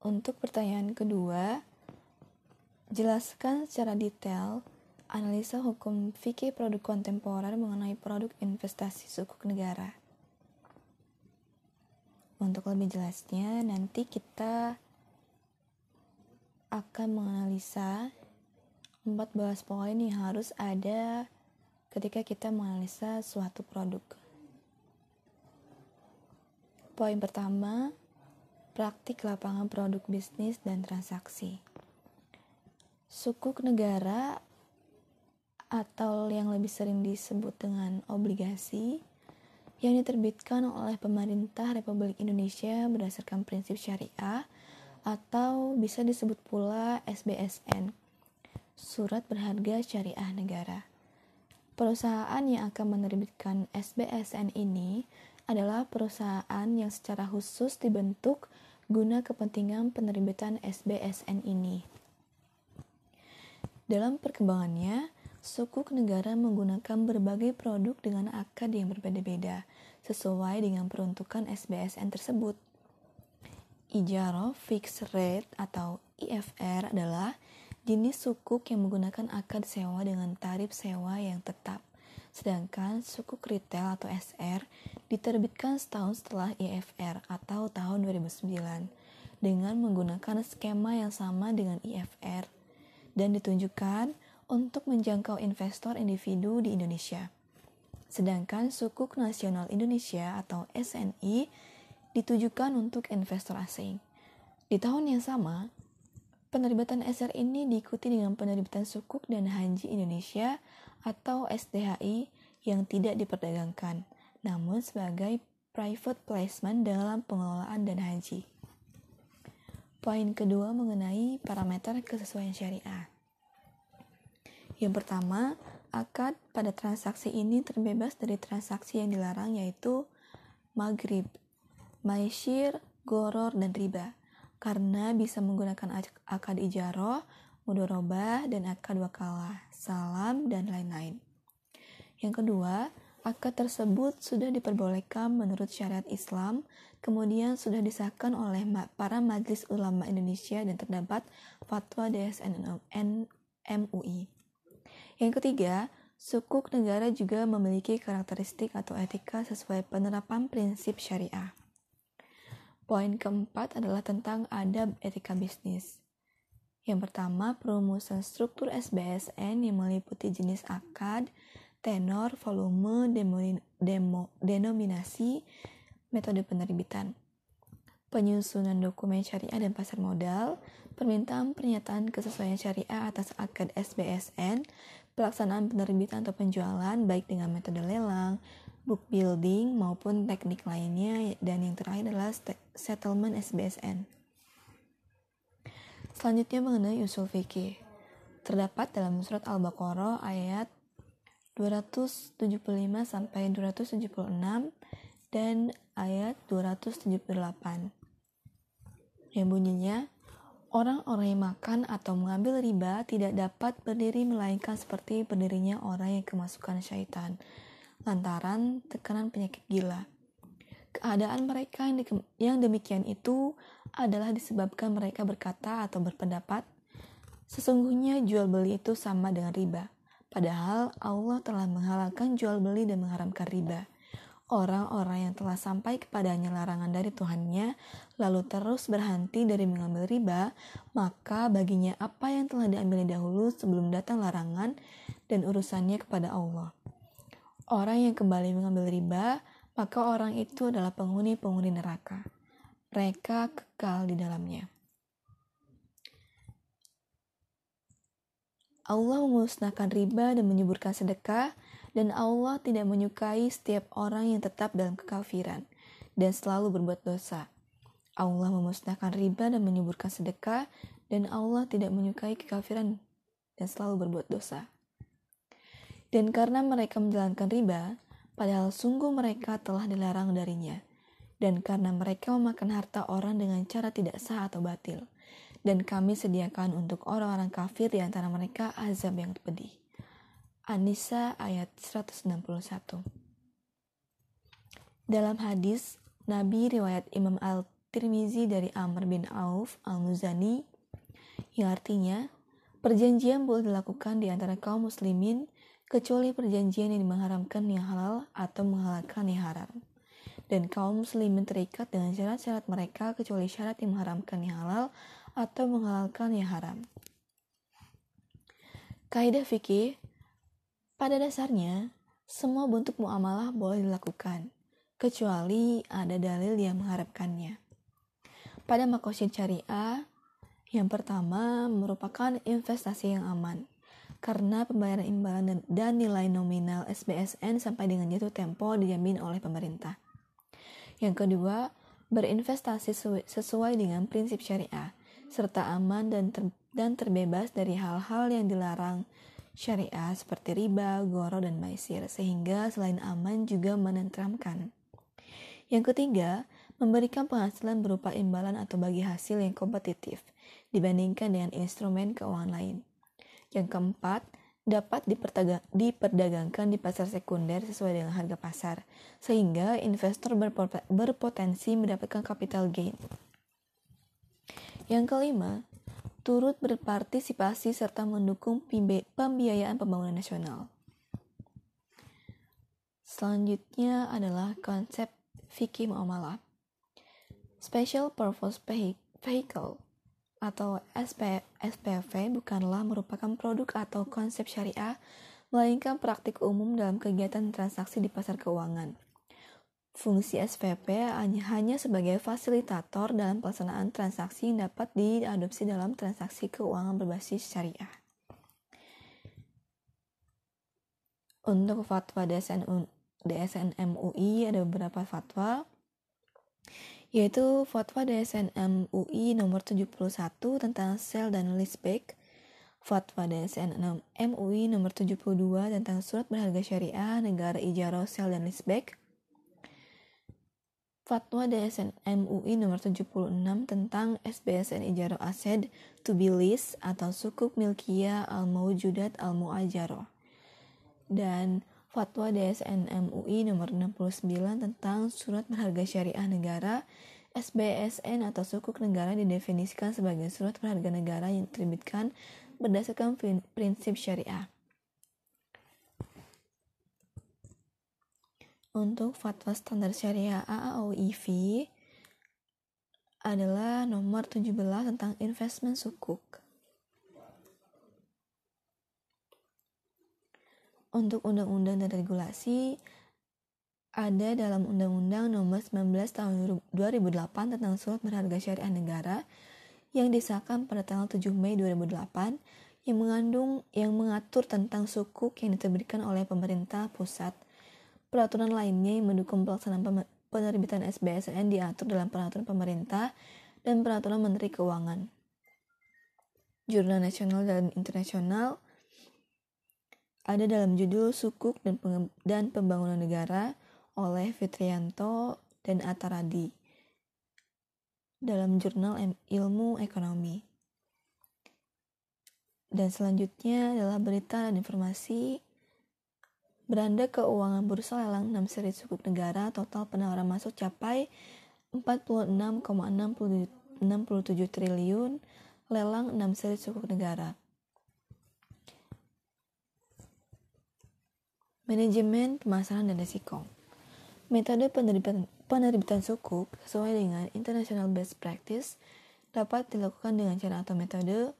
Untuk pertanyaan kedua, jelaskan secara detail analisa hukum fikih produk kontemporer mengenai produk investasi sukuk negara. Untuk lebih jelasnya, nanti kita akan menganalisa 14 poin yang harus ada ketika kita menganalisa suatu produk. Poin pertama, praktik lapangan produk bisnis dan transaksi. Sukuk negara atau yang lebih sering disebut dengan obligasi yang diterbitkan oleh pemerintah Republik Indonesia berdasarkan prinsip syariah atau bisa disebut pula SBSN, Surat Berharga Syariah Negara. Perusahaan yang akan menerbitkan SBSN ini adalah perusahaan yang secara khusus dibentuk guna kepentingan penerbitan SBSN ini. Dalam perkembangannya, sukuk negara menggunakan berbagai produk dengan akad yang berbeda-beda, sesuai dengan peruntukan SBSN tersebut. Ijaro Fixed Rate atau IFR adalah jenis sukuk yang menggunakan akad sewa dengan tarif sewa yang tetap, sedangkan sukuk retail atau SR diterbitkan setahun setelah IFR atau tahun 2009 dengan menggunakan skema yang sama dengan IFR dan ditunjukkan untuk menjangkau investor individu di Indonesia. Sedangkan Sukuk Nasional Indonesia atau SNI ditujukan untuk investor asing. Di tahun yang sama, penerbitan SR ini diikuti dengan penerbitan Sukuk dan Haji Indonesia atau SDHI yang tidak diperdagangkan, namun sebagai private placement dalam pengelolaan dan haji. Poin kedua mengenai parameter kesesuaian syariah. Yang pertama, akad pada transaksi ini terbebas dari transaksi yang dilarang yaitu maghrib, maishir, goror, dan riba karena bisa menggunakan akad ijaroh, mudorobah, dan akad wakalah, salam, dan lain-lain. Yang kedua, akad tersebut sudah diperbolehkan menurut syariat Islam, kemudian sudah disahkan oleh para majlis ulama Indonesia dan terdapat fatwa DSN MUI. Yang ketiga, sukuk negara juga memiliki karakteristik atau etika sesuai penerapan prinsip syariah. Poin keempat adalah tentang adab etika bisnis. Yang pertama, perumusan struktur SBSN yang meliputi jenis akad, tenor, volume, demo, demo, denominasi, metode penerbitan. Penyusunan dokumen syariah dan pasar modal, permintaan pernyataan kesesuaian syariah atas akad SBSN, pelaksanaan penerbitan atau penjualan baik dengan metode lelang, book building maupun teknik lainnya dan yang terakhir adalah settlement SBSN. Selanjutnya mengenai usul fikih. Terdapat dalam surat Al-Baqarah ayat 275 sampai 276 dan ayat 278 yang bunyinya Orang-orang yang makan atau mengambil riba tidak dapat berdiri melainkan seperti berdirinya orang yang kemasukan syaitan, lantaran tekanan penyakit gila. Keadaan mereka yang demikian itu adalah disebabkan mereka berkata atau berpendapat, sesungguhnya jual beli itu sama dengan riba, padahal Allah telah menghalalkan jual beli dan mengharamkan riba orang-orang yang telah sampai kepadanya larangan dari Tuhannya, lalu terus berhenti dari mengambil riba, maka baginya apa yang telah diambil dahulu sebelum datang larangan dan urusannya kepada Allah. Orang yang kembali mengambil riba, maka orang itu adalah penghuni-penghuni neraka. Mereka kekal di dalamnya. Allah memusnahkan riba dan menyuburkan sedekah, dan Allah tidak menyukai setiap orang yang tetap dalam kekafiran dan selalu berbuat dosa. Allah memusnahkan riba dan menyuburkan sedekah, dan Allah tidak menyukai kekafiran dan selalu berbuat dosa. Dan karena mereka menjalankan riba, padahal sungguh mereka telah dilarang darinya, dan karena mereka memakan harta orang dengan cara tidak sah atau batil, dan kami sediakan untuk orang-orang kafir di antara mereka azab yang pedih. Anisa ayat 161 Dalam hadis, Nabi riwayat Imam Tirmizi dari Amr bin Auf al-Muzani yang artinya perjanjian boleh dilakukan di antara kaum muslimin kecuali perjanjian yang mengharamkan yang halal atau menghalalkan yang haram. Dan kaum muslimin terikat dengan syarat-syarat mereka kecuali syarat yang mengharamkan yang halal atau menghalalkan yang haram. Kaidah fikih pada dasarnya semua bentuk muamalah boleh dilakukan kecuali ada dalil yang mengharapkannya. Pada makosid syariah, yang pertama merupakan investasi yang aman karena pembayaran imbalan dan, nilai nominal SBSN sampai dengan jatuh tempo dijamin oleh pemerintah. Yang kedua, berinvestasi sesuai dengan prinsip syariah, serta aman dan, ter, dan terbebas dari hal-hal yang dilarang syariah seperti riba, goro, dan maisir, sehingga selain aman juga menenteramkan. Yang ketiga, memberikan penghasilan berupa imbalan atau bagi hasil yang kompetitif dibandingkan dengan instrumen keuangan lain. Yang keempat, dapat diperdagangkan di pasar sekunder sesuai dengan harga pasar, sehingga investor berpotensi mendapatkan capital gain. Yang kelima, turut berpartisipasi serta mendukung pembiayaan pembangunan nasional. Selanjutnya adalah konsep fikih muamalah. Special Purpose Vehicle atau SP, SPV bukanlah merupakan produk atau konsep syariah, melainkan praktik umum dalam kegiatan transaksi di pasar keuangan. Fungsi SPP hanya sebagai fasilitator dalam pelaksanaan transaksi yang dapat diadopsi dalam transaksi keuangan berbasis syariah. Untuk fatwa DSN, DSN MUI ada beberapa fatwa yaitu Fatwa DSN MUI nomor 71 tentang sel dan leaseback, Fatwa DSN MUI nomor 72 tentang surat berharga syariah negara ijarah sel dan leaseback, Fatwa DSN MUI nomor 76 tentang SBSN Ijarah Aset to be lease atau sukuk milkiyah al-mawjudat al-mu'ajaroh. Dan Fatwa DSN MUI nomor 69 tentang Surat Berharga Syariah Negara SBSN atau sukuk negara didefinisikan sebagai surat berharga negara yang diterbitkan berdasarkan prinsip syariah. Untuk fatwa standar syariah AAOIV adalah nomor 17 tentang investment sukuk. Untuk undang-undang dan regulasi ada dalam Undang-Undang Nomor 19 Tahun 2008 tentang Surat Berharga Syariah Negara yang disahkan pada tanggal 7 Mei 2008 yang mengandung yang mengatur tentang sukuk yang diterbitkan oleh pemerintah pusat. Peraturan lainnya yang mendukung pelaksanaan penerbitan SBSN diatur dalam peraturan pemerintah dan peraturan Menteri Keuangan. Jurnal nasional dan internasional ada dalam judul Sukuk dan, dan Pembangunan Negara oleh Fitrianto dan Ataradi dalam jurnal Ilmu Ekonomi. Dan selanjutnya adalah berita dan informasi Beranda keuangan bursa lelang 6 seri sukuk negara total penawaran masuk capai 46,67 triliun lelang 6 seri sukuk negara. Manajemen pemasaran dan risiko. Metode penerbitan, penerbitan sukuk sesuai dengan International Best Practice dapat dilakukan dengan cara atau metode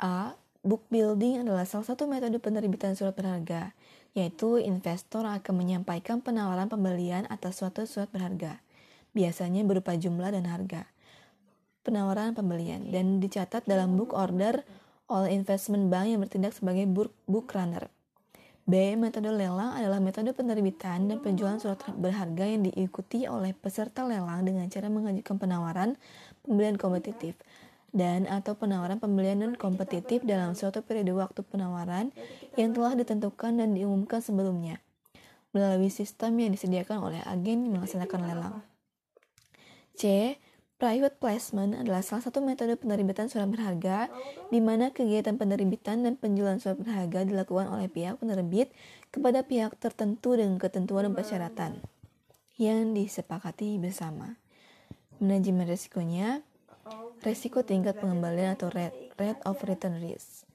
A. Book building adalah salah satu metode penerbitan surat berharga, yaitu investor akan menyampaikan penawaran pembelian atas suatu surat berharga, biasanya berupa jumlah dan harga. Penawaran pembelian dan dicatat dalam book order oleh investment bank yang bertindak sebagai book, book runner. B. Metode lelang adalah metode penerbitan dan penjualan surat berharga yang diikuti oleh peserta lelang dengan cara mengajukan penawaran pembelian kompetitif dan atau penawaran pembelian non kompetitif dalam suatu periode waktu penawaran yang telah ditentukan dan diumumkan sebelumnya melalui sistem yang disediakan oleh agen melaksanakan lelang. C. Private placement adalah salah satu metode penerbitan surat berharga di mana kegiatan penerbitan dan penjualan surat berharga dilakukan oleh pihak penerbit kepada pihak tertentu dengan ketentuan dan persyaratan yang disepakati bersama. Manajemen resikonya, resiko tingkat pengembalian atau rate, rate of return risk.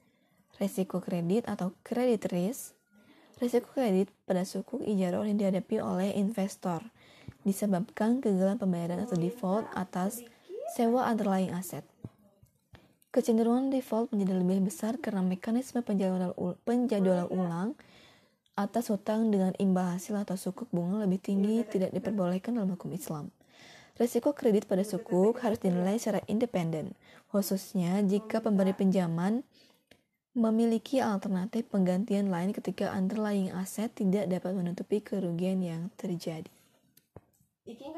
Resiko kredit atau credit risk. Resiko kredit pada sukuk ijarah yang dihadapi oleh investor disebabkan kegagalan pembayaran atau default atas sewa underlying aset. Kecenderungan default menjadi lebih besar karena mekanisme penjadwalan, ulang atas hutang dengan imbal hasil atau sukuk bunga lebih tinggi tidak diperbolehkan dalam hukum Islam. Risiko kredit pada sukuk harus dinilai secara independen, khususnya jika pemberi pinjaman memiliki alternatif penggantian lain ketika underlying aset tidak dapat menutupi kerugian yang terjadi. 意見